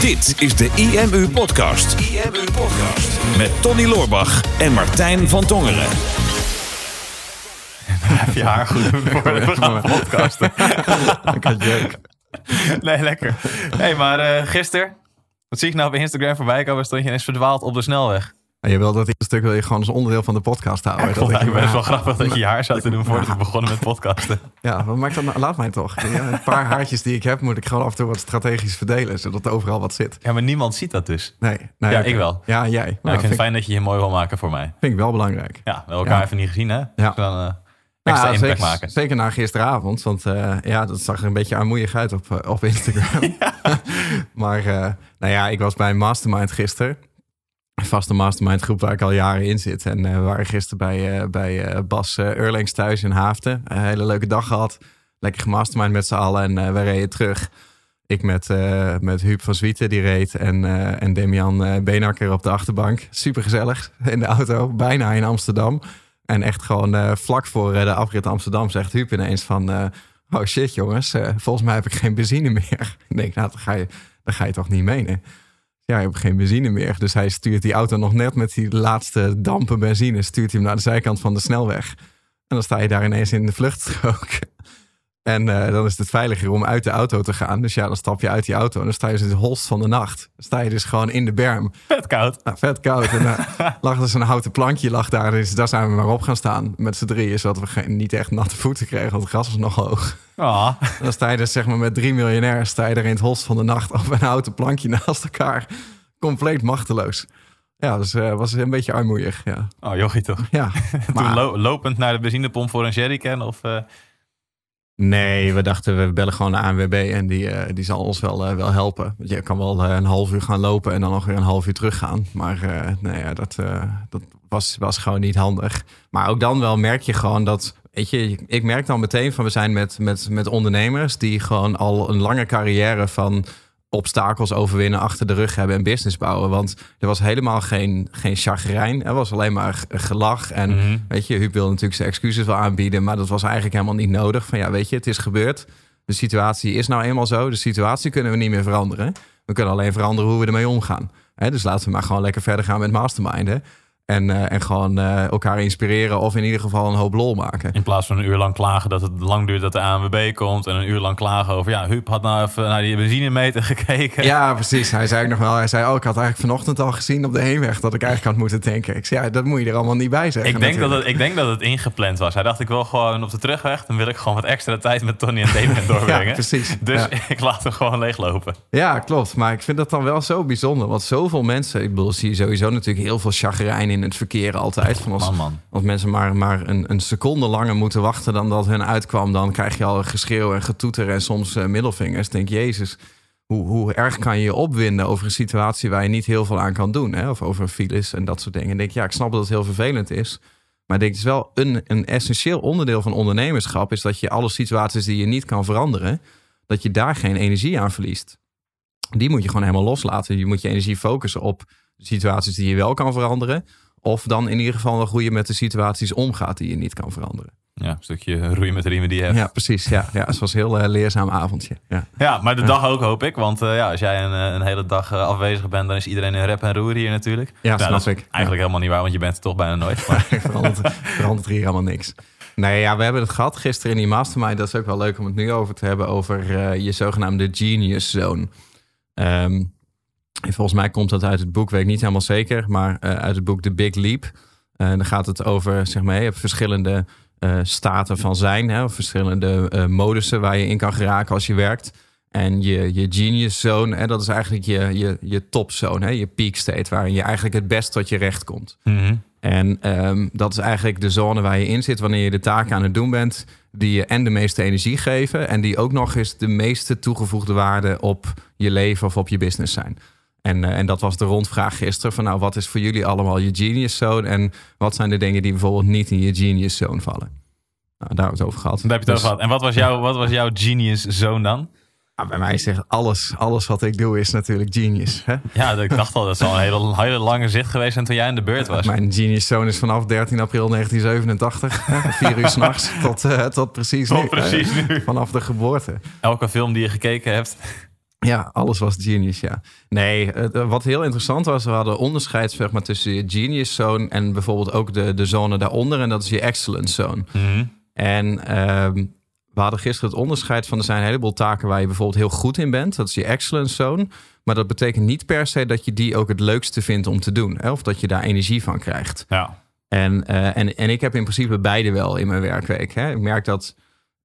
Dit is de IMU Podcast. IMU Podcast. Met Tony Loorbach en Martijn van Tongeren. Heb je haar goed voor we gaan podcasten. Lekker jeuk. Nee, lekker. hey, maar eh gisteren, wat zie ik nou op Instagram voorbij komen? Stond je ineens verdwaald op de snelweg. En je wil dat eerste stuk wil je gewoon als onderdeel van de podcast houden. Dat ik- eigenlijk best wel grappig dat je je haar zou te doen voordat we begonnen met podcasten. Ja, wat maakt dat nou? Laat mij toch. Ja, een paar haartjes die ik heb, moet ik gewoon af en toe wat strategisch verdelen, zodat er overal wat zit. Ja, maar niemand ziet dat dus. Nee. nee Ja, ik wel. Ja, jij. Ja, Nou, ik vind vind, het fijn dat je je mooi wil maken voor mij. vind ik wel belangrijk. Ja, we hebben elkaar Ja. even niet gezien, hè? Ja. Dus dan eh, extra Ja, impact zeker, maken. zeker na gisteravond, want eh, ja, dat zag er een beetje armoeig uit op, eh, op Instagram. maar eh, nou ja, ik was bij een mastermind gisteren. Vaste mastermind groep waar ik al jaren in zit. En eh, we waren gisteren bij, eh, bij eh, Bas Eurlings thuis in Haafden. Een hele leuke dag gehad. Lekker gemastermind met z'n allen en we reden terug. Ik met, eh met Huub van Zwieten die reed en, en Demian eh Beenakker op de achterbank. Super gezellig in de auto, bijna in Amsterdam. En echt gewoon vlak voor de afrit Amsterdam zegt Huub ineens van... oh shit jongens, volgens mij heb ik geen benzine meer. ik denk, nou, dat ga je, dat ga je toch niet menen? Ja, je hebt geen benzine meer. Dus hij stuurt die auto nog net met die laatste dampen benzine... stuurt hij hem naar de zijkant van de snelweg. En dan sta je daar ineens in de vluchtstrook. En eh, dan is het veiliger om uit de auto te gaan. Dus ja, dan stap je uit die auto en dan sta je dus in het holst van de nacht. Dan sta je dus gewoon in de berm. Vet koud. Nou, vet koud. En uh, lag dus een houten plankje lag daar. Dus daar zijn we maar op gaan staan met z'n drieën. Zodat we geen, niet echt natte voeten kregen, want het gras was nog hoog. Ah, En dan sta je dus zeg maar met drie miljonairs... sta je er in het holst van de nacht op een houten plankje naast elkaar. Compleet machteloos. Ja, dus uh, was een beetje armoeig. Ja, oh jochie toch. ja. Toen lo- lopend naar de benzinepomp voor een jerrycan of... Nee, we dachten we bellen gewoon de ANWB en die, eh, die zal ons wel, eh, wel helpen. Want je kan wel eh, een half uur gaan lopen en dan nog weer een half uur teruggaan. Maar nee, ja, dat, dat was, was gewoon niet handig. Maar ook dan wel merk je gewoon dat. Weet je, ik merk dan meteen van we zijn met, met, met ondernemers die gewoon al een lange carrière van obstakels overwinnen achter de rug hebben en business bouwen. Want er was helemaal geen, geen chagrijn. Er was alleen maar gelach. En Mhm. weet je, Huub wil natuurlijk zijn excuses wel aanbieden. Maar dat was eigenlijk helemaal niet nodig. Van ja, weet je, het is gebeurd. De situatie is nou eenmaal zo. De situatie kunnen we niet meer veranderen. We kunnen alleen veranderen hoe we ermee omgaan. Dus laten we maar gewoon lekker verder gaan met masterminden. En, uh, en gewoon uh, elkaar inspireren of in ieder geval een hoop lol maken. In plaats van een uur lang klagen dat het lang duurt dat de ANWB komt. En een uur lang klagen over, ja, Huub had nou even naar die benzinemeter gekeken. Ja, precies. Hij zei ook nog wel, hij zei, oh, ik had eigenlijk vanochtend al gezien op de heenweg dat ik eigenlijk had moeten tanken. Ik zei, ja, dat moet je er allemaal niet bij zeggen. Ik denk, dat het, ik denk dat het ingepland was. Hij dacht, ik wil gewoon op de terugweg, dan wil ik gewoon wat extra tijd met Tony en Damien doorbrengen. ja, precies. Dus ja. ik laat hem gewoon leeglopen. Ja, klopt. Maar ik vind dat dan wel zo bijzonder. Want zoveel mensen, ik bedoel, zie je sowieso natuurlijk heel veel chagrijn in het verkeer altijd. Van als, man, man. als mensen maar, maar een, een seconde langer moeten wachten dan dat hun uitkwam, dan krijg je al geschreeuw en getoeter en soms uh, middelvingers. Denk, Jezus, hoe, hoe erg kan je je opwinden over een situatie waar je niet heel veel aan kan doen? Hè? Of over files en dat soort dingen. En denk, ja, ik snap dat het heel vervelend is. Maar ik denk, het is wel een, een essentieel onderdeel van ondernemerschap, is dat je alle situaties die je niet kan veranderen, dat je daar geen energie aan verliest. Die moet je gewoon helemaal loslaten. Je moet je energie focussen op situaties die je wel kan veranderen. Of dan in ieder geval hoe je met de situaties omgaat die je niet kan veranderen. Ja, een stukje roeien met riemen die je hebt. Ja, precies. Ja, ja het was een heel uh, leerzaam avondje. Ja. ja, maar de dag ook hoop ik. Want uh, ja, als jij een, een hele dag uh, afwezig bent, dan is iedereen in rep en roer hier natuurlijk. Ja, nou, snap dat is ik. Eigenlijk ja. helemaal niet waar, want je bent er toch bijna nooit. Maar... verandert, verandert hier helemaal niks. Nee, ja, we hebben het gehad gisteren in die mastermind. Dat is ook wel leuk om het nu over te hebben. Over je zogenaamde genius zone. Um, En volgens mij komt dat uit het boek, weet ik niet helemaal zeker, maar uh, uit het boek The Big Leap. Uh, dan gaat het over, zeg maar, je hebt verschillende uh, staten van zijn, hè, of verschillende modussen waar je in kan geraken als je werkt. En je, je genius zone, hè, dat is eigenlijk je, je, je topzone, hè, je peak state, waarin je eigenlijk het best tot je recht komt. Mm -hmm. En um, dat is eigenlijk de zone waar je in zit wanneer je de taken aan het doen bent, die je en de meeste energie geven en die ook nog eens de meeste toegevoegde waarde op je leven of op je business zijn. En, uh, en dat was de rondvraag gisteren van nou, wat is voor jullie allemaal je genius zone en wat zijn de dingen die bijvoorbeeld niet in je genius zone vallen? Nou, daar hebben we het over gehad. Daar heb je het over gehad. En wat was, jouw, wat was jouw genius zone dan? Nou, bij mij zegt alles, alles wat ik doe is natuurlijk genius. Hè? Ja, ik dacht al, dat is al een hele, hele lange zicht geweest en toen jij in de beurt was. Mijn genius zone is vanaf 13 april 1987, hè? vier uur s'nachts, tot, uh, tot precies tot nu. precies hè? nu. Vanaf de geboorte. Elke film die je gekeken hebt. Ja, alles was genius, ja. Nee, eh, wat heel interessant was, we hadden onderscheid zeg maar, tussen je genius zone en bijvoorbeeld ook de, de zone daaronder. En dat is je excellence zone. Mhm. En ehm, we hadden gisteren het onderscheid van er zijn een heleboel taken waar je bijvoorbeeld heel goed in bent. Dat is je excellence zone. Maar dat betekent niet per se dat je die ook het leukste vindt om te doen. Hè? Of dat je daar energie van krijgt. Ja. En, eh, en, en ik heb in principe beide wel in mijn werkweek. Hè. Ik merk dat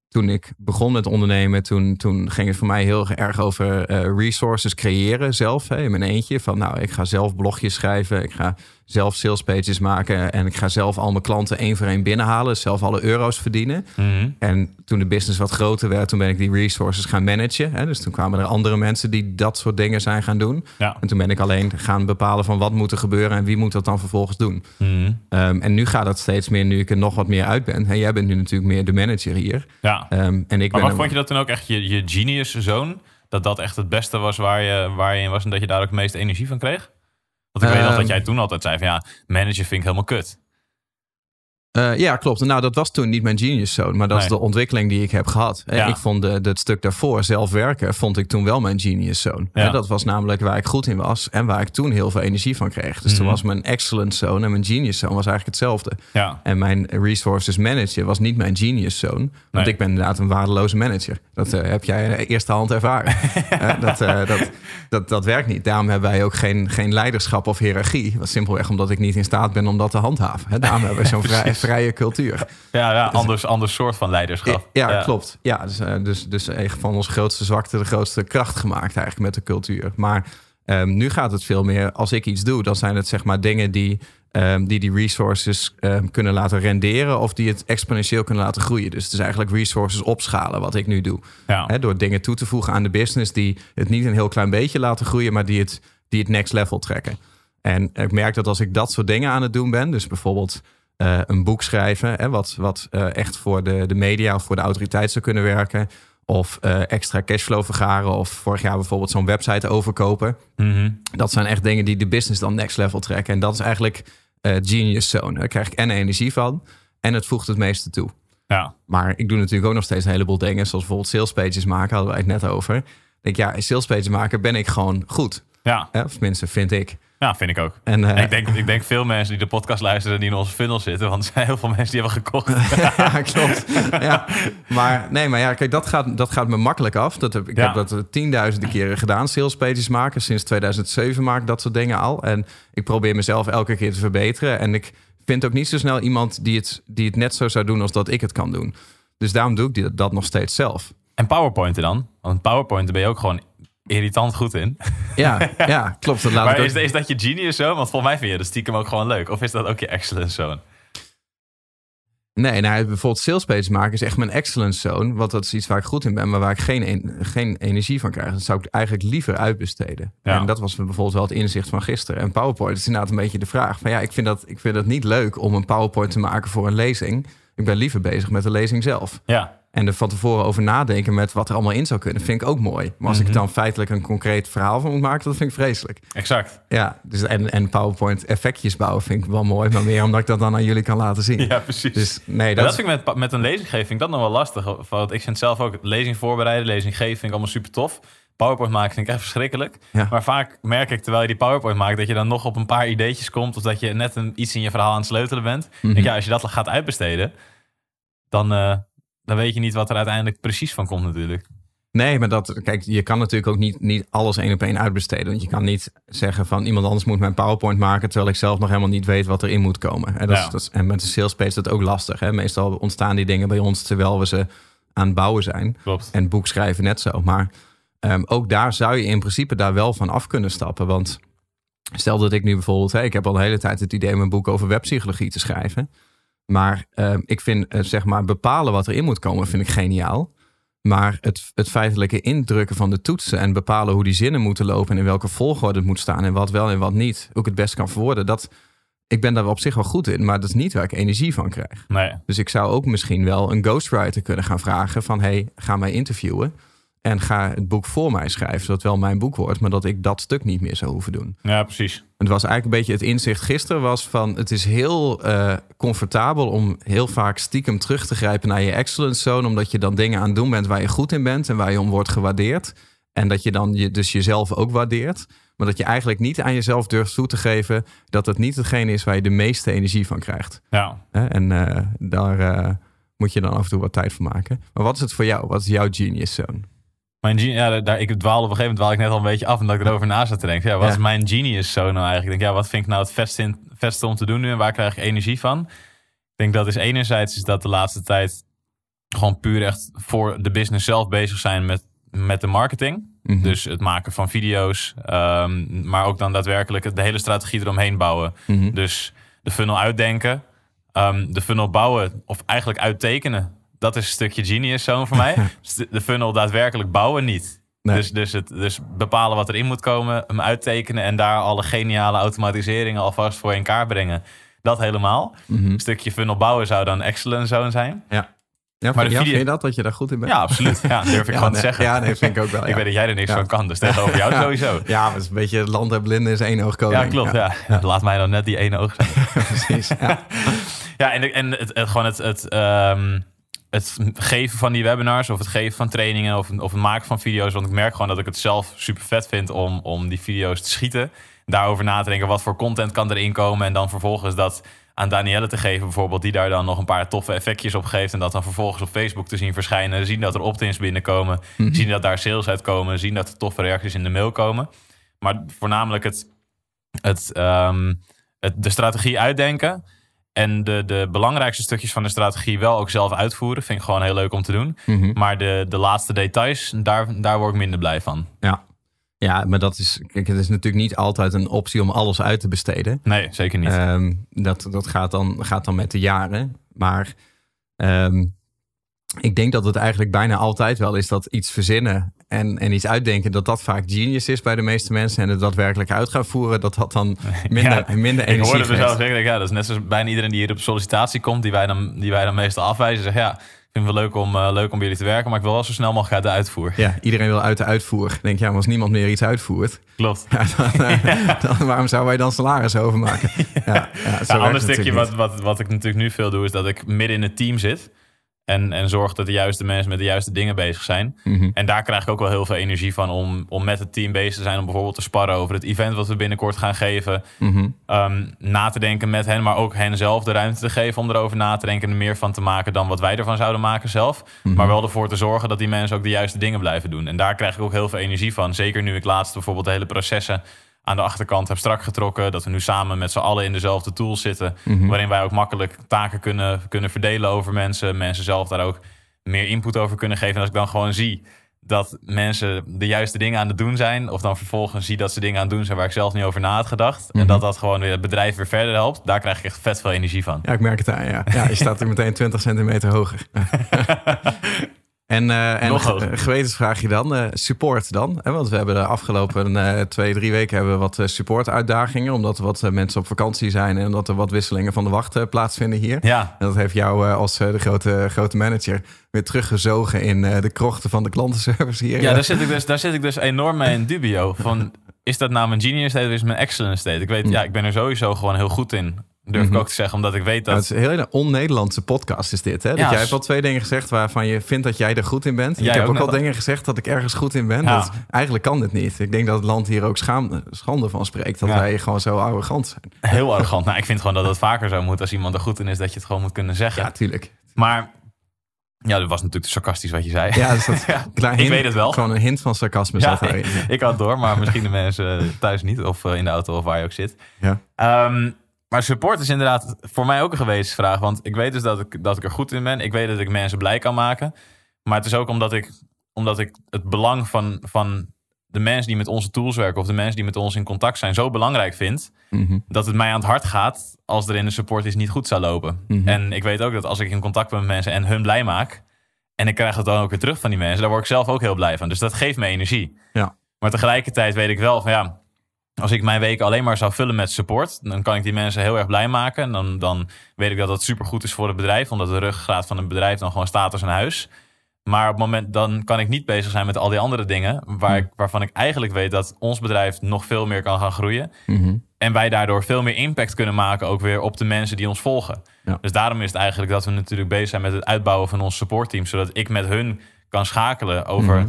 toen ik begon met ondernemen, toen, toen ging het voor mij heel erg over eh, resources creëren zelf. Hè, in mijn eentje. Van nou, ik ga zelf blogjes schrijven. Ik ga zelf sales pages maken. En ik ga zelf al mijn klanten één voor één binnenhalen. Zelf alle euro's verdienen. Mhm. En toen de business wat groter werd, toen ben ik die resources gaan managen. Hè. Dus toen kwamen er andere mensen die dat soort dingen zijn gaan doen. Ja. En toen ben ik alleen gaan bepalen van wat moet er gebeuren en wie moet dat dan vervolgens doen. Mhm. Ehm, en nu gaat het steeds meer, nu ik er nog wat meer uit ben. En jij bent nu natuurlijk meer de manager hier. ja. Ehm, en ik Maar ben wat vond je dat toen ook echt je, je genius zone? Dat dat echt het beste was waar je, waar je in was en dat je daar ook het meeste energie van kreeg? Want ik weet nog Ehm. dat jij toen altijd zei van ja, manager vind ik helemaal kut. Eh, ja, klopt. Nou, dat was toen niet mijn genius zone, maar dat is de ontwikkeling die ik heb gehad. Eh, Ja. Ik vond de, het stuk daarvoor, zelf werken, vond ik toen wel mijn genius zone. Ja. Dat was namelijk waar ik goed in was en waar ik toen heel veel energie van kreeg. Dus toen Mhm. was mijn excellence zone en mijn genius zone was eigenlijk hetzelfde. Ja, En mijn resources manager was niet mijn genius zone. Want Nee. ik ben inderdaad een waardeloze manager. Dat eh, heb jij in eerste hand ervaren. Dat, dat, dat, dat werkt niet. Daarom hebben wij ook geen, geen leiderschap of hiërarchie. Simpelweg omdat ik niet in staat ben om dat te handhaven. Daarom hebben we zo'n vrij, vrije cultuur. ja, ja anders, anders soort van leiderschap. Ja, klopt. Ja, dus, eh, dus, dus echt van onze grootste zwakte de grootste kracht gemaakt eigenlijk met de cultuur. Maar ehm, nu gaat het veel meer, als ik iets doe, dan zijn het zeg maar dingen die ehm, die, die resources ehm, kunnen laten renderen of die het exponentieel kunnen laten groeien. Dus het is eigenlijk resources opschalen wat ik nu doe. Ja. Door dingen toe te voegen aan de business die het niet een heel klein beetje laten groeien, maar die het, die het next level trekken. En ik merk dat als ik dat soort dingen aan het doen ben, dus bijvoorbeeld eh, een boek schrijven, hè, wat, wat eh, echt voor de, de media of voor de autoriteit zou kunnen werken, of eh, extra cashflow vergaren, of vorig jaar bijvoorbeeld zo'n website overkopen. Mhm. Dat zijn echt dingen die de business dan next level trekken. En dat is eigenlijk genius zone. Daar krijg ik en energie van en het voegt het meeste toe. ja. Maar ik doe natuurlijk ook nog steeds een heleboel dingen, zoals bijvoorbeeld sales pages maken, hadden wij het net over. Ik denk, ja, in sales pages maken ben ik gewoon goed. Ja. Hè? Of tenminste, vind ik. Ja, vind ik ook. En, eh, ik, denk, ik denk veel mensen die de podcast luisteren die in onze funnel zitten, want er zijn heel veel mensen die hebben gekocht. ja, klopt. Ja. Maar nee, maar ja, kijk, dat gaat, dat gaat me makkelijk af. Dat heb, ik Ja. heb dat eh, tienduizenden keren gedaan, sales pages maken. Sinds 2007 maak ik dat soort dingen al. En ik probeer mezelf elke keer te verbeteren. En ik vind ook niet zo snel iemand die het, die het net zo zou doen als dat ik het kan doen. Dus daarom doe ik dat nog steeds zelf. En PowerPointen dan? Want PowerPointen ben je ook gewoon irritant goed in. Ja, ja klopt. Dat laat maar ook... is, is dat je genius zo? Want volgens mij vind je dat stiekem ook gewoon leuk. Of is dat ook je excellence zone? Nee, nou, bijvoorbeeld sales pages maken is echt mijn excellence zone. Want dat is iets waar ik goed in ben, maar waar ik geen, en- geen energie van krijg. Dat zou ik eigenlijk liever uitbesteden. Ja. En dat was bijvoorbeeld wel het inzicht van gisteren. En PowerPoint is inderdaad een beetje de vraag. Van ja, ik vind, dat, ik vind dat niet leuk om een PowerPoint te maken voor een lezing. Ik ben liever bezig met de lezing zelf. Ja, En er van tevoren over nadenken met wat er allemaal in zou kunnen, vind ik ook mooi. Maar als ik Mhm. dan feitelijk een concreet verhaal van moet maken, dat vind ik vreselijk. exact. Ja, dus en, en PowerPoint effectjes bouwen vind ik wel mooi. Maar meer omdat ik dat dan aan jullie kan laten zien. Ja, precies. Dus nee, dat, dat vind ik met, met een lezing geven, vind ik dat nog wel lastig. Want ik vind zelf ook lezing voorbereiden, lezing geven, vind ik allemaal super tof. PowerPoint maken vind ik echt verschrikkelijk. Ja. Maar vaak merk ik terwijl je die PowerPoint maakt, dat je dan nog op een paar ideetjes komt. Of dat je net een, iets in je verhaal aan het sleutelen bent. Mhm. Denk, ja, als je dat gaat uitbesteden, dan, eh, dan weet je niet wat er uiteindelijk precies van komt natuurlijk. Nee, maar dat, kijk, je kan natuurlijk ook niet, niet alles één op één uitbesteden. Want je kan niet zeggen van iemand anders moet mijn PowerPoint maken, terwijl ik zelf nog helemaal niet weet wat erin moet komen. En, dat is, dat is- en met de sales page is dat ook lastig. Hè? Meestal ontstaan die dingen bij ons terwijl we ze aan het bouwen zijn. Klopt. En boek schrijven net zo. Maar ehm, ook daar zou je in principe daar wel van af kunnen stappen. Want stel dat ik nu bijvoorbeeld, hè, ik heb al de hele tijd het idee om een boek over webpsychologie te schrijven. Maar ehm, ik vind, eh, zeg maar, bepalen wat erin moet komen, vind ik geniaal. Maar het, het feitelijke indrukken van de toetsen en bepalen hoe die zinnen moeten lopen en in welke volgorde het moet staan en wat wel en wat niet, hoe ik het best kan verwoorden, dat, ik ben daar op zich wel goed in, maar dat is niet waar ik energie van krijg. Nee. Dus ik zou ook misschien wel een ghostwriter kunnen gaan vragen van... hey, ga mij interviewen en ga het boek voor mij schrijven... zodat het wel mijn boek wordt, maar dat ik dat stuk niet meer zou hoeven doen. Ja, precies. Het was eigenlijk een beetje het inzicht gisteren was van... het is heel eh, comfortabel om heel vaak stiekem terug te grijpen naar je excellence zone... omdat je dan dingen aan het doen bent waar je goed in bent... en waar je om wordt gewaardeerd. En dat je dan je, dus jezelf ook waardeert. Maar dat je eigenlijk niet aan jezelf durft toe te geven dat het niet hetgene is waar je de meeste energie van krijgt. Ja. En eh, daar eh, moet je dan af en toe wat tijd voor maken. Maar wat is het voor jou? Wat is jouw genius zone? Mijn ja, daar, ik dwaal op een gegeven moment dwaal ik net al een beetje af en dat ik erover na zat te denken. Ja, wat Ja. is mijn genius zo nou eigenlijk? Ik denk, ja, wat vind ik nou het vetste, in, om te doen nu en waar krijg ik energie van? Ik denk dat is enerzijds is dat de laatste tijd gewoon puur echt voor de business zelf bezig zijn met, met de marketing. Mhm. Dus het maken van video's, ehm, maar ook dan daadwerkelijk de hele strategie eromheen bouwen. Mhm. Dus de funnel uitdenken, ehm, de funnel bouwen of eigenlijk uittekenen. Dat is een stukje genius zone voor mij. Dus de, funnel daadwerkelijk bouwen niet. Nee. Dus, dus, het, dus bepalen wat erin moet komen, hem uittekenen en daar alle geniale automatiseringen alvast voor in kaart brengen. Dat helemaal. Mhm. Een stukje funnel bouwen zou dan excellent zone zijn. Ja. Ja, Maar video- vind je dat, dat je daar goed in bent? Ja, absoluut. Ja, durf ik Ja, gewoon te zeggen. ja, nee, vind ik ook wel, ik ja. weet dat jij er niks Ja. van kan, dus tegenover jou sowieso. Ja, maar het is een beetje het land der blinden is één oog koning. Ja, klopt. Ja. Laat mij dan net die ene oog zijn. precies. Ja. Ja, en, en het, het- gewoon het, het, ehm, het geven van die webinars of het geven van trainingen of, of het maken van video's. Want ik merk gewoon dat ik het zelf super vet vind om, om die video's te schieten. Daarover na te denken, wat voor content kan erin komen. En dan vervolgens dat aan Danielle te geven bijvoorbeeld. Die daar dan nog een paar toffe effectjes op geeft. En dat dan vervolgens op Facebook te zien verschijnen. Zien dat er opt-ins binnenkomen. Zien dat daar sales uitkomen. Zien dat er toffe reacties in de mail komen. Maar voornamelijk het, het, ehm, het, de strategie uitdenken. En de, de belangrijkste stukjes van de strategie wel ook zelf uitvoeren. Vind ik gewoon heel leuk om te doen. Mhm. Maar de, de laatste details, daar, daar word ik minder blij van. ja. Ja, maar dat is, kijk, het is natuurlijk niet altijd een optie om alles uit te besteden. Nee, zeker niet. Ehm, dat dat gaat, dan, gaat dan met de jaren. Maar ehm, ik denk dat het eigenlijk bijna altijd wel is dat iets verzinnen en, en iets uitdenken, dat dat vaak genius is bij de meeste mensen. En het daadwerkelijk uit gaan voeren, dat dat dan minder, Ja, minder ik energie hoorde geeft. mezelf zeggen, ja, dat is net zoals bijna iedereen die hier op sollicitatie komt, die wij dan, die wij dan meestal afwijzen. Zegt ja, ik vind het leuk om, eh, leuk om bij jullie te werken, maar ik wil wel zo snel mogelijk uit de uitvoer. Ja, iedereen wil uit de uitvoer. Ik denk, ja, maar als niemand meer iets uitvoert, Klopt. ja, dan, eh, dan waarom zouden wij dan salaris overmaken? Ja, ja, een ander stukje wat, wat, wat ik natuurlijk nu veel doe, is dat ik midden in het team zit. En, en zorg dat de juiste mensen met de juiste dingen bezig zijn. Mhm. En daar krijg ik ook wel heel veel energie van om, om met het team bezig te zijn. Om bijvoorbeeld te sparren over het event wat we binnenkort gaan geven. Mhm. Ehm, na te denken met hen, maar ook hen zelf de ruimte te geven om erover na te denken. En er meer van te maken dan wat wij ervan zouden maken zelf. Mhm. Maar wel ervoor te zorgen dat die mensen ook de juiste dingen blijven doen. En daar krijg ik ook heel veel energie van. Zeker nu ik laatst bijvoorbeeld de hele processen aan de achterkant heb strak getrokken. Dat we nu samen met z'n allen in dezelfde tools zitten. Mhm. Waarin wij ook makkelijk taken kunnen, kunnen verdelen over mensen. Mensen zelf daar ook meer input over kunnen geven. En als ik dan gewoon zie dat mensen de juiste dingen aan het doen zijn. Of dan vervolgens zie dat ze dingen aan het doen zijn waar ik zelf niet over na had gedacht. En Mhm. dat dat gewoon weer het bedrijf weer verder helpt. Daar krijg ik echt vet veel energie van. Ja, ik merk het aan, ja. ja je staat er meteen 20 centimeter hoger. en eh en Nog ge- hoger. gewetensvraag je dan, eh, support dan? Hè, want we hebben de afgelopen eh, twee, drie weken hebben we wat eh, support uitdagingen. Omdat er wat eh, mensen op vakantie zijn en omdat er wat wisselingen van de wacht eh, plaatsvinden hier. Ja, En dat heeft jou eh, als eh, de grote, grote manager weer teruggezogen in eh, de krochten van de klantenservice hier. ja daar, zit ik dus, daar zit ik dus enorm mee in dubio. Van, is dat nou mijn genius state of is mijn excellent state? Ik weet, ja, ik ben er sowieso gewoon heel goed in. Durf ik Mhm. ook te zeggen, omdat ik weet dat... het is een hele on-Nederlandse podcast is dit. Hè? Dat Ja, jij hebt al twee dingen gezegd waarvan je vindt dat jij er goed in bent. Jij ik heb ook al dingen gezegd dat ik ergens goed in ben. Ja. Dat, eigenlijk kan dit niet. Ik denk dat het land hier ook schaam, schande van spreekt. Dat wij gewoon zo arrogant zijn. Heel arrogant. Nou, ik vind gewoon dat het vaker zo moet. Als iemand er goed in is, dat je het gewoon moet kunnen zeggen. Ja, tuurlijk. Maar, ja, dat was natuurlijk sarcastisch wat je zei. Ja, dus dat Ja, klein ik weet het wel. Gewoon een hint van sarcasme Ja, zat daarin. ik, ik had door, maar misschien de mensen thuis niet. Of eh, in de auto of waar je ook zit. Ja. Ehm, maar support is inderdaad voor mij ook een gewetensvraag. Want ik weet dus dat ik, dat ik er goed in ben. Ik weet dat ik mensen blij kan maken. Maar het is ook omdat ik, omdat ik het belang van, van de mensen die met onze tools werken... of de mensen die met ons in contact zijn, zo belangrijk vind... Mhm. dat het mij aan het hart gaat als er in de support iets niet goed zou lopen. Mhm. En ik weet ook dat als ik in contact ben met mensen en hun blij maak... en ik krijg het dan ook weer terug van die mensen... daar word ik zelf ook heel blij van. Dus dat geeft me energie. Ja. Maar tegelijkertijd weet ik wel van ja... als ik mijn weken alleen maar zou vullen met support... dan kan ik die mensen heel erg blij maken. En dan, dan weet ik dat dat supergoed is voor het bedrijf... omdat de ruggengraat van het bedrijf dan gewoon staat als een huis... Maar op het moment dan kan ik niet bezig zijn met al die andere dingen... Waar ik, waarvan ik eigenlijk weet dat ons bedrijf nog veel meer kan gaan groeien. Mhm. En wij daardoor veel meer impact kunnen maken ook weer op de mensen die ons volgen. Ja. Dus daarom is het eigenlijk dat we natuurlijk bezig zijn met het uitbouwen van ons supportteam. Zodat ik met hun kan schakelen over Mhm.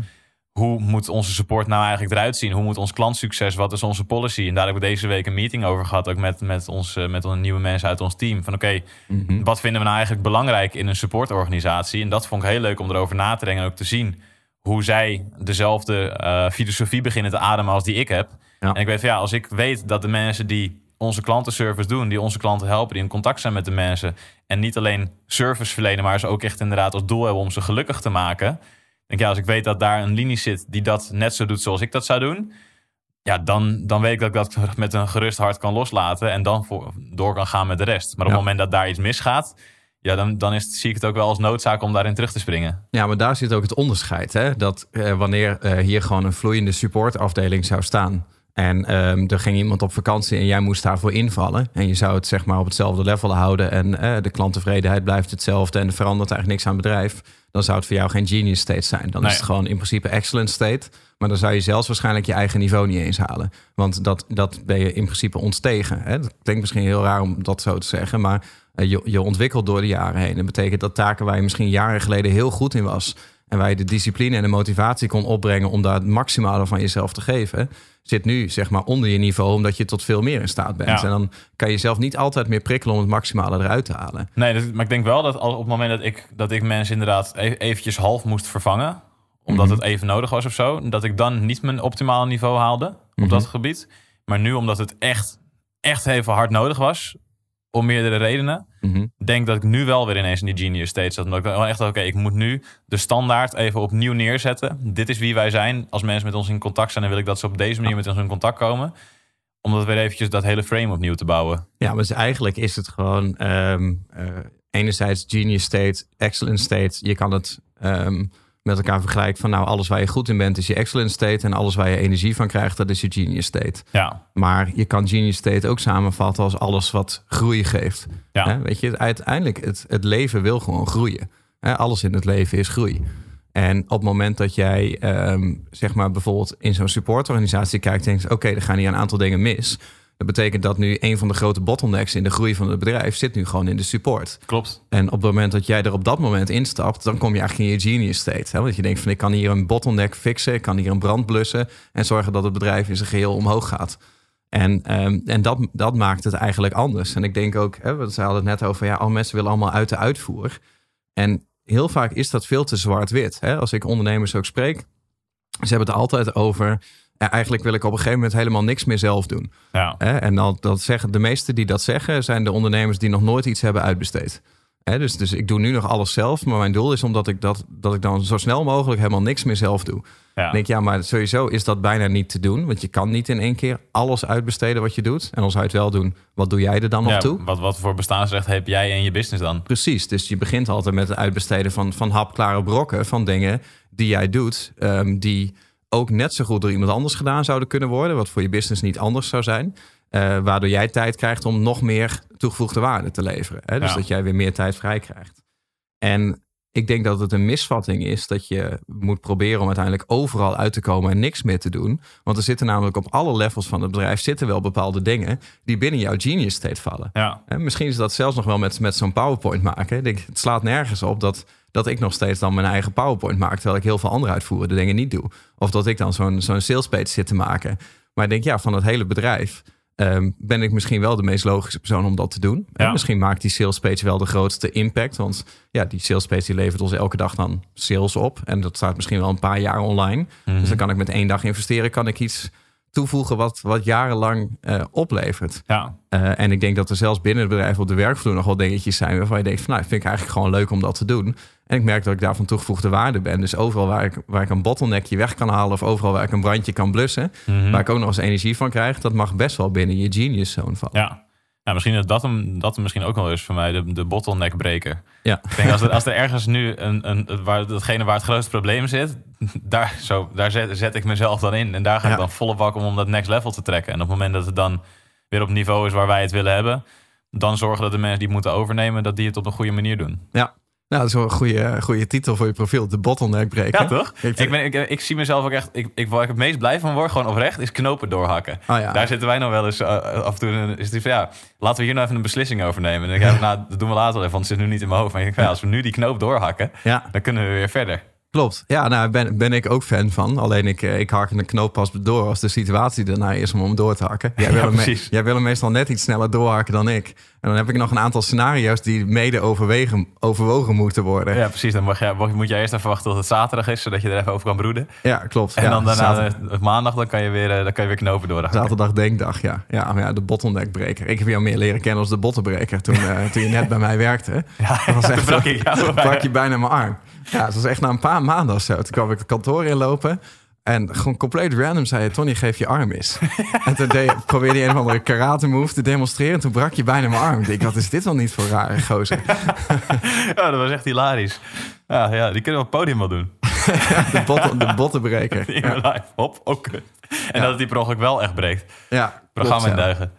Hoe moet onze support nou eigenlijk eruit zien? Hoe moet ons klantsucces? Wat is onze policy? En daar heb ik deze week een meeting over gehad, ook met, met, ons, eh, met onze nieuwe mensen uit ons team. Van oké, Mhm. wat vinden we nou eigenlijk belangrijk in een supportorganisatie? En dat vond ik heel leuk om erover na te denken en ook te zien hoe zij dezelfde eh, filosofie beginnen te ademen als die ik heb. Ja. En ik weet van ja, als ik weet dat de mensen die onze klantenservice doen, die onze klanten helpen, die in contact zijn met de mensen en niet alleen service verlenen, maar ze ook echt inderdaad als doel hebben om ze gelukkig te maken. Denk ja, als ik weet dat daar een linie zit die dat net zo doet zoals ik dat zou doen, ja, dan, dan weet ik dat ik dat met een gerust hart kan loslaten en dan voor, door kan gaan met de rest. Maar op Ja. het moment dat daar iets misgaat, ja, dan, dan is zie ik het ook wel als noodzaak om daarin terug te springen. Ja, maar daar zit ook het onderscheid. Hè? Dat eh, wanneer eh, hier gewoon een vloeiende supportafdeling zou staan. En ehm, er ging iemand op vakantie en jij moest daarvoor invallen. En je zou het zeg maar op hetzelfde level houden. En eh, de klanttevredenheid blijft hetzelfde. En er verandert eigenlijk niks aan het bedrijf. Dan zou het voor jou geen genius state zijn. Dan Nee. is het gewoon in principe excellent state. Maar dan zou je zelfs waarschijnlijk je eigen niveau niet eens halen. Want dat, dat ben je in principe ontstegen. Hè? Dat klinkt misschien heel raar om dat zo te zeggen. Maar eh, je, je ontwikkelt door de jaren heen. Dat betekent dat taken waar je misschien jaren geleden heel goed in was. En waar je de discipline en de motivatie kon opbrengen om daar het maximale van jezelf te geven. Zit nu zeg maar onder je niveau omdat je tot veel meer in staat bent. Ja. En dan kan je zelf niet altijd meer prikkelen om het maximale eruit te halen. Nee, dat- maar ik denk wel dat al op het moment dat ik, dat ik mensen inderdaad e- eventjes half moest vervangen, omdat Mhm. het even nodig was of zo, dat ik dan niet mijn optimale niveau haalde op Mhm. dat gebied. Maar nu, omdat het echt, echt even hard nodig was, om meerdere redenen, Mhm. denk dat ik nu wel weer ineens in die genius state zat. Omdat ik wel echt oké, ik moet nu de standaard even opnieuw neerzetten. Dit is wie wij zijn. Als mensen met ons in contact zijn, dan wil ik dat ze op deze manier met ons in contact komen. Om dat weer eventjes dat hele frame opnieuw te bouwen. Ja, maar dus eigenlijk is het gewoon ehm, eh, enerzijds genius state, excellent state. Je kan het ehm, met elkaar vergelijken van nou alles waar je goed in bent is je excellent state en alles waar je energie van krijgt dat is je genius state. Ja, Maar je kan genius state ook samenvatten als alles wat groei geeft. ja. Weet je, uiteindelijk het, het leven wil gewoon groeien. Hè, alles in het leven is groei. En op het moment dat jij, ehm, zeg maar, bijvoorbeeld in zo'n supportorganisatie kijkt en denkt: oké, er gaan hier een aantal dingen mis. Dat betekent dat nu een van de grote bottlenecks in de groei van het bedrijf zit nu gewoon in de support. klopt. En op het moment dat jij er op dat moment instapt, dan kom je eigenlijk in je genius state. Hè? Want je denkt van ik kan hier een bottleneck fixen, ik kan hier een brand blussen en zorgen dat het bedrijf in zijn geheel omhoog gaat. En, ehm, en dat, dat maakt het eigenlijk anders. En ik denk ook, hè, we hadden het net over, ja, alle mensen willen allemaal uit de uitvoer. En heel vaak is dat veel te zwart-wit. Hè? Als ik ondernemers ook spreek, ze hebben het altijd over, eigenlijk wil ik op een gegeven moment helemaal niks meer zelf doen. Ja. En dan, dat zeggen, de meesten die dat zeggen, zijn de ondernemers die nog nooit iets hebben uitbesteed. Dus, dus ik doe nu nog alles zelf, maar mijn doel is omdat ik, dat, dat ik dan zo snel mogelijk helemaal niks meer zelf doe. Ja. Ik denk, ja, maar sowieso is dat bijna niet te doen. Want je kan niet in één keer alles uitbesteden wat je doet. En als het wel doen, wat doe jij er dan nog Ja, toe? Wat, wat voor bestaansrecht heb jij en je business dan? Precies, dus je begint altijd met het uitbesteden van, van hapklare brokken... van dingen die jij doet, ehm, die ook net zo goed door iemand anders gedaan zouden kunnen worden... wat voor je business niet anders zou zijn... eh, waardoor jij tijd krijgt om nog meer toegevoegde waarde te leveren. Hè? Dus Ja. dat jij weer meer tijd vrij krijgt. En ik denk dat het een misvatting is dat je moet proberen om uiteindelijk overal uit te komen en niks meer te doen. Want er zitten namelijk op alle levels van het bedrijf zitten wel bepaalde dingen die binnen jouw genius state vallen. Ja. Misschien is dat zelfs nog wel met, met zo'n PowerPoint maken. Ik denk, het slaat nergens op dat, dat ik nog steeds dan mijn eigen PowerPoint maak, terwijl ik heel veel andere uitvoerende dingen niet doe. Of dat ik dan zo'n zo'n sales page zit te maken. Maar ik denk, ja, van het hele bedrijf ehm, ben ik misschien wel de meest logische persoon om dat te doen. En misschien maakt die sales page wel de grootste impact. Want ja, die sales page die levert ons elke dag dan sales op. En dat staat misschien wel een paar jaar online. Mhm. Dus dan kan ik met één dag investeren, kan ik iets toevoegen wat, wat jarenlang eh, oplevert. Ja. Eh, en ik denk dat er zelfs binnen het bedrijf op de werkvloer nog wel dingetjes zijn waarvan je denkt van nou, vind ik eigenlijk gewoon leuk om dat te doen. En ik merk dat ik daarvan toegevoegde waarde ben. Dus overal waar ik, waar ik een bottleneckje weg kan halen of overal waar ik een brandje kan blussen, Mhm. waar ik ook nog eens energie van krijg, dat mag best wel binnen je genius zone vallen. Ja. Ja, misschien is dat hem, dat hem misschien ook wel is voor mij, de, de bottleneckbreker. Ja. Ik denk als er, als er ergens nu een, een, waar, datgene waar het grootste probleem zit, daar, zo, daar zet, zet ik mezelf dan in. En daar ga ik Ja. dan volle bak om om dat next level te trekken. En op het moment dat het dan weer op niveau is waar wij het willen hebben, dan zorgen dat de mensen die het moeten overnemen, dat die het op een goede manier doen. Ja. Nou, dat is wel een goede, goede titel voor je profiel, de bottleneck breaker. Ja, toch? Ik- Ik, ben, ik, ik zie mezelf ook echt, ik, ik, waar ik het meest blij van word, gewoon oprecht, is knopen doorhakken. Oh ja. Daar zitten wij nog wel eens eh, af en toe. in- Is het van ja, laten we hier nou even een beslissing over nemen. En dan ja, nou, dat doen we later wel even, want het zit nu niet in mijn hoofd. Maar ik denk, ja, als we nu die knoop doorhakken, Ja, dan kunnen we weer verder. Klopt. Ja, nou ben, ben ik ook fan van. Alleen ik, eh, ik hark een knoop pas door als de situatie daarna is om hem door te hakken. Jij wil, Ja, hem, me- jij wil hem meestal net iets sneller doorhakken dan ik. En dan heb ik nog een aantal scenario's die mede overwegen, overwogen moeten worden. Ja, Ja, precies. Dan mag jij, moet jij eerst even wachten tot het zaterdag is, zodat je er even over kan broeden. klopt. En Ja, dan daarna, zaterdag, eh, maandag, dan kan je weer, eh, dan kan je weer knopen door. zaterdag denkdag, ja. Ja, maar ja, de bottleneckbreker. Ik heb jou meer leren kennen als de bottenbreker toen, toen je net bij mij werkte. Ja, Dat was toen echt brak ik jou Toen brak je bijna mijn arm. Ja, het was echt na een paar maanden of zo. Toen kwam ik het kantoor inlopen. En gewoon compleet random zei je, Tony, geef je arm eens. en toen deed, probeerde je een of andere karate move te demonstreren. En toen brak je bijna mijn arm. Ik denk, wat is dit wel niet voor rare gozer? Ja, dat was echt hilarisch. Ja, ja die kunnen we op het podium wel doen. De, botten, de bottenbreker. In Ja, live. Hop, ook. En dat het die per ongeluk wel echt breekt. ja Programma klopt.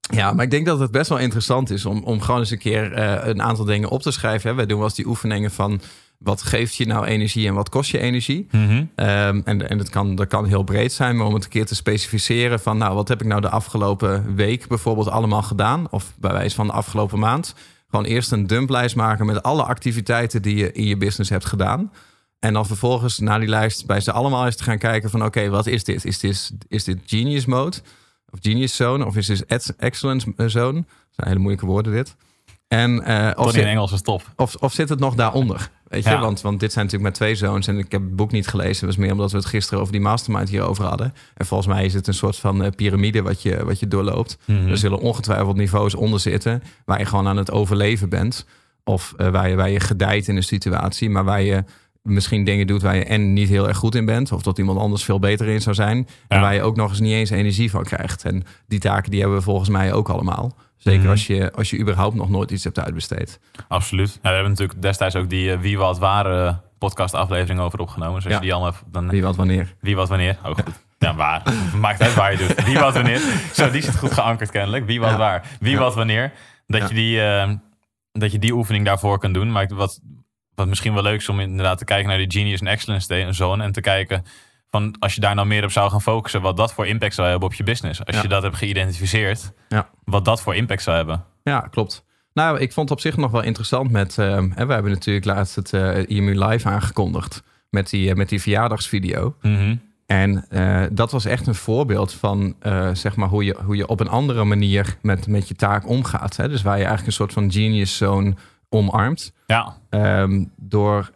Ja, maar ik denk dat het best wel interessant is om, om gewoon eens een keer eh, een aantal dingen op te schrijven. Hè. Wij doen wel eens die oefeningen van wat geeft je nou energie en wat kost je energie. Mhm. Ehm, en en dat, kan, dat kan heel breed zijn, maar om het een keer te specificeren van, nou, wat heb ik nou de afgelopen week bijvoorbeeld allemaal gedaan? Of bij wijze van de afgelopen maand. Gewoon eerst een dumplijst maken met alle activiteiten die je in je business hebt gedaan. En dan vervolgens naar die lijst bij ze allemaal eens te gaan kijken van, oké, wat is dit? Is dit, is dit genius mode? Of genius zone? Of is dit ex- excellence zone? Dat zijn hele moeilijke woorden dit. En, eh, of zit- in Engels is top. of, of zit het nog daaronder? Weet je, Ja. want, want dit zijn natuurlijk met twee zoons. En ik heb het boek niet gelezen. Dat was meer omdat we het gisteren over die mastermind hierover hadden. En volgens mij is het een soort van eh, piramide wat je, wat je doorloopt. Mhm. Er zullen ongetwijfeld niveaus onder zitten. Waar je gewoon aan het overleven bent. Of eh, waar, je, waar je gedijt in een situatie. Maar waar je misschien dingen doet waar je en niet heel erg goed in bent. Of dat iemand anders veel beter in zou zijn. En waar je ook nog eens niet eens energie van krijgt. En die taken die hebben we volgens mij ook allemaal. Zeker Mhm. als, je, als je überhaupt nog nooit iets hebt uitbesteed. Absoluut. Ja, we hebben natuurlijk destijds ook die eh, Wie Wat Waar podcast aflevering over opgenomen. Dus als Ja. je die allemaal dan Wie wat wanneer. Wie wat wanneer? Oh, goed. Ja, waar. Maakt uit waar je doet. Wie wat wanneer. Zo, die zit goed geankerd kennelijk. Wie wat Ja. waar. Wie wat wanneer. Dat, je die, eh, dat je die oefening daarvoor kan doen. Maar wat, wat misschien wel leuk is om inderdaad te kijken naar die Genius en Excellence Zone. En te kijken van als je daar nou meer op zou gaan focussen. Wat dat voor impact zou hebben op je business. Als Ja. je dat hebt geïdentificeerd. Ja. Wat dat voor impact zou hebben. Ja, klopt. Nou, ik vond het op zich nog wel interessant met... ehm, hè, we hebben natuurlijk laatst het eh IMU Live aangekondigd met die, eh, met die verjaardagsvideo. Mhm. En eh, dat was echt een voorbeeld van zeg maar hoe je, hoe je op een andere manier met, met je taak omgaat. Hè? Dus waar je eigenlijk een soort van genius zone omarmt. Ja. Ehm, door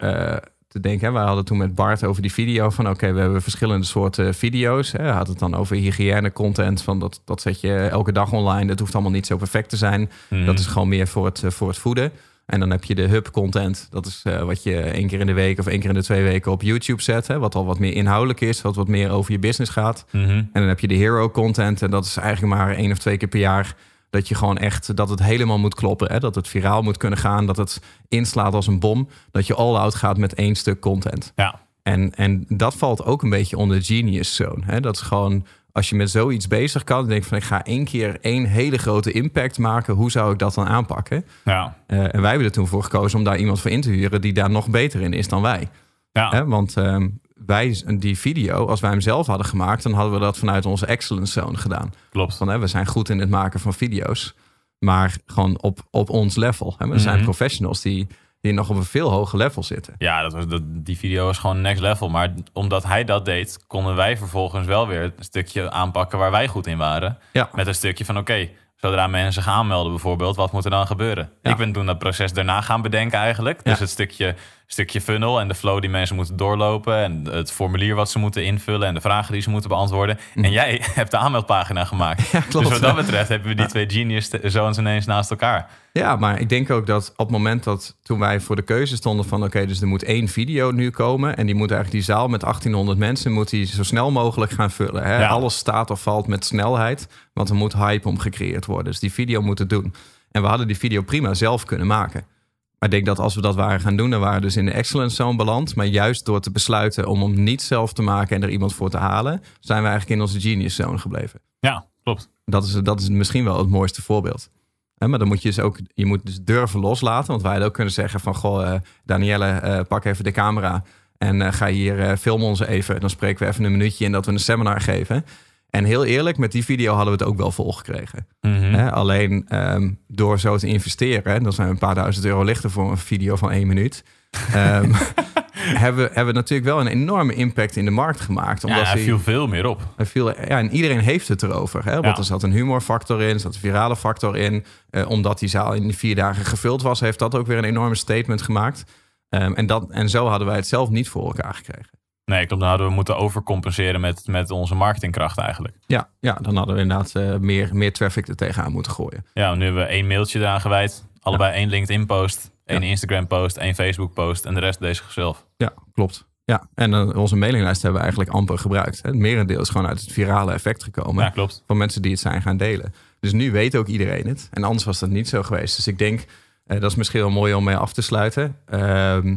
te denken, hè, we hadden toen met Bart over die video van oké, we hebben verschillende soorten video's. Hij had het dan over hygiëne content, van dat, dat zet je elke dag online. Dat hoeft allemaal niet zo perfect te zijn. Mhm. Dat is gewoon meer voor het, eh, voor het voeden. En dan heb je de hub content. Dat is eh, wat je één keer in de week of één keer in de twee weken op YouTube zet. Hè, wat al wat meer inhoudelijk is, wat wat meer over je business gaat. Mhm. En dan heb je de hero content. En dat is eigenlijk maar één of twee keer per jaar. Dat je gewoon echt, dat het helemaal moet kloppen. Hè? Dat het viraal moet kunnen gaan. Dat het inslaat als een bom. Dat je all out gaat met één stuk content. Ja. En, en dat valt ook een beetje onder genius zone. Hè? Dat is gewoon, als je met zoiets bezig kan. Dan denk je van, ik ga één keer één hele grote impact maken. Hoe zou ik dat dan aanpakken? Ja. Eh, en wij hebben er toen voor gekozen om daar iemand voor in te huren... die daar nog beter in is dan wij. Ja. Hè? Want ehm, wij, die video, als wij hem zelf hadden gemaakt... dan hadden we dat vanuit onze excellence zone gedaan. Klopt. Van, hè, we zijn goed in het maken van video's, maar gewoon op, op ons level. Hè? We zijn Mhm. professionals die, die nog op een veel hoger level zitten. Ja, dat was, dat, die video was gewoon next level. Maar omdat hij dat deed, konden wij vervolgens wel weer een stukje aanpakken waar wij goed in waren. Ja, Met een stukje van oké, zodra mensen zich aanmelden bijvoorbeeld, wat moet er dan gebeuren? Ja. Ik ben toen dat proces daarna gaan bedenken eigenlijk. Dus Ja. het stukje, stukje funnel en de flow die mensen moeten doorlopen. En het formulier wat ze moeten invullen en de vragen die ze moeten beantwoorden. En jij hebt de aanmeldpagina gemaakt. Mhm. Ja, klopt. Dus wat dat betreft hebben we die twee genius zoons ineens naast elkaar. ja, maar ik denk ook dat op het moment dat toen wij voor de keuze stonden van... oké, dus er moet één video nu komen... en die moet eigenlijk die zaal met 1800 mensen... moet die zo snel mogelijk gaan vullen. Hè? Ja. Alles staat of valt met snelheid, want er moet hype om gecreëerd worden. Dus die video moet het doen. En we hadden die video prima zelf kunnen maken. Maar ik denk dat als we dat waren gaan doen, dan waren we dus in de excellence zone beland. Maar juist door te besluiten om hem niet zelf te maken en er iemand voor te halen, zijn we eigenlijk in onze genius zone gebleven. Ja, klopt. Dat is, dat is misschien wel het mooiste voorbeeld. Maar dan moet je dus ook, je moet dus durven loslaten. Want wij hadden ook kunnen zeggen van, goh, eh, Danielle, eh, pak even de camera en eh, ga hier eh film ons even. Dan spreken we even een minuutje in dat we een seminar geven. En heel eerlijk, met die video hadden we het ook wel volgekregen. Mhm. Alleen ehm, door zo te investeren, dan zijn we een paar duizend euro lichter voor een video van één minuut. Ehm, hebben, hebben we natuurlijk wel een enorme impact in de markt gemaakt. Ja, Omdat hij hij- viel veel meer op. hij viel, ja, en iedereen heeft het erover. Hè? Want Ja. er zat een humorfactor in, er zat een virale factor in. Eh, omdat die zaal in die vier dagen gevuld was, heeft dat ook weer een enorme statement gemaakt. Ehm, en, dat, en zo hadden wij het zelf niet voor elkaar gekregen. Nee, klopt. Dan hadden we moeten overcompenseren met, met onze marketingkracht eigenlijk. Ja, ja dan hadden we inderdaad eh, meer, meer traffic er tegenaan moeten gooien. Ja, nu hebben we één mailtje eraan gewijd. Allebei één LinkedIn-post, één Ja. Instagram-post, één Facebook-post en de rest deze zichzelf. Ja, klopt. Ja, en eh, onze mailinglijst hebben we eigenlijk amper gebruikt. Het merendeel is gewoon uit het virale effect gekomen. Ja, klopt. van mensen die het zijn gaan delen. Dus nu weet ook iedereen het. En anders was dat niet zo geweest. Dus ik denk, eh, dat is misschien wel mooi om mee af te sluiten. Ehm,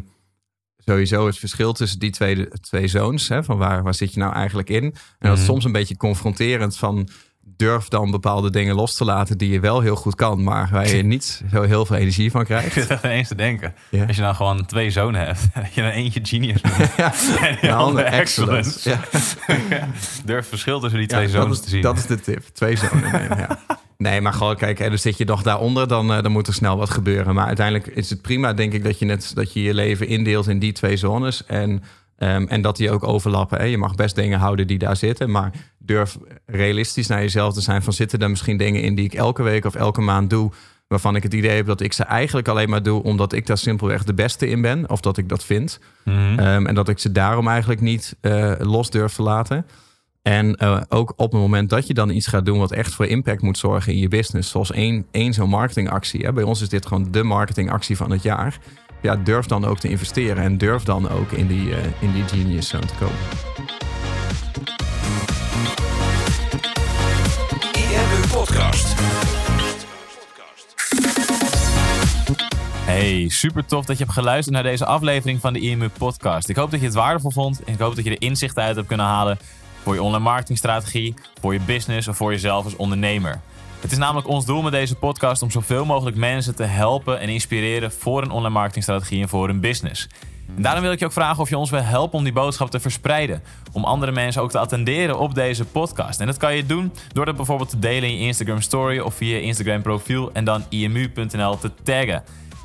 sowieso het verschil tussen die twee, twee zones. Hè, van waar, waar zit je nou eigenlijk in? En dat is Mhm. soms een beetje confronterend van... durf dan bepaalde dingen los te laten die je wel heel goed kan... maar waar je niet zo heel veel energie van Ik krijgt. zit echt ineens te denken. Ja. Als je nou gewoon twee zonen hebt. Dat je dan eentje genius bent. Ja, en een andere excellence. excellence. Ja. Durf verschil tussen die Ja, twee dat is, te zien. Dat is de tip. Twee zonen nemen, ja. Nee, maar gewoon kijk, hè, dus zit je nog daaronder, dan, eh, dan moet er snel wat gebeuren. Maar uiteindelijk is het prima, denk ik, dat je net dat je je leven indeelt in die twee zones. En, ehm, en dat die ook overlappen. Hè. Je mag best dingen houden die daar zitten. Maar durf realistisch naar jezelf te zijn. Van zitten er misschien dingen in die ik elke week of elke maand doe. Waarvan ik het idee heb dat ik ze eigenlijk alleen maar doe omdat ik daar simpelweg de beste in ben. Of dat ik dat vind. Mhm. Ehm, en dat ik ze daarom eigenlijk niet eh, los durf te laten. En eh, ook op het moment dat je dan iets gaat doen wat echt voor impact moet zorgen in je business. Zoals één, één zo'n marketingactie. Hè. Bij ons is dit gewoon de marketingactie van het jaar. Ja, durf dan ook te investeren. En durf dan ook in die, eh, in die genius zone te komen. IMU Podcast. Hey, super tof dat je hebt geluisterd naar deze aflevering van de IMU Podcast. Ik hoop dat je het waardevol vond en ik hoop dat je er inzichten uit hebt kunnen halen voor je online marketingstrategie, voor je business of voor jezelf als ondernemer. Het is namelijk ons doel met deze podcast om zoveel mogelijk mensen te helpen en inspireren voor een online marketingstrategie en voor hun business. En daarom wil ik je ook vragen of je ons wil helpen om die boodschap te verspreiden. Om andere mensen ook te attenderen op deze podcast. En dat kan je doen door dat bijvoorbeeld te delen in je Instagram story of via je Instagram profiel en dan imu.nl te taggen.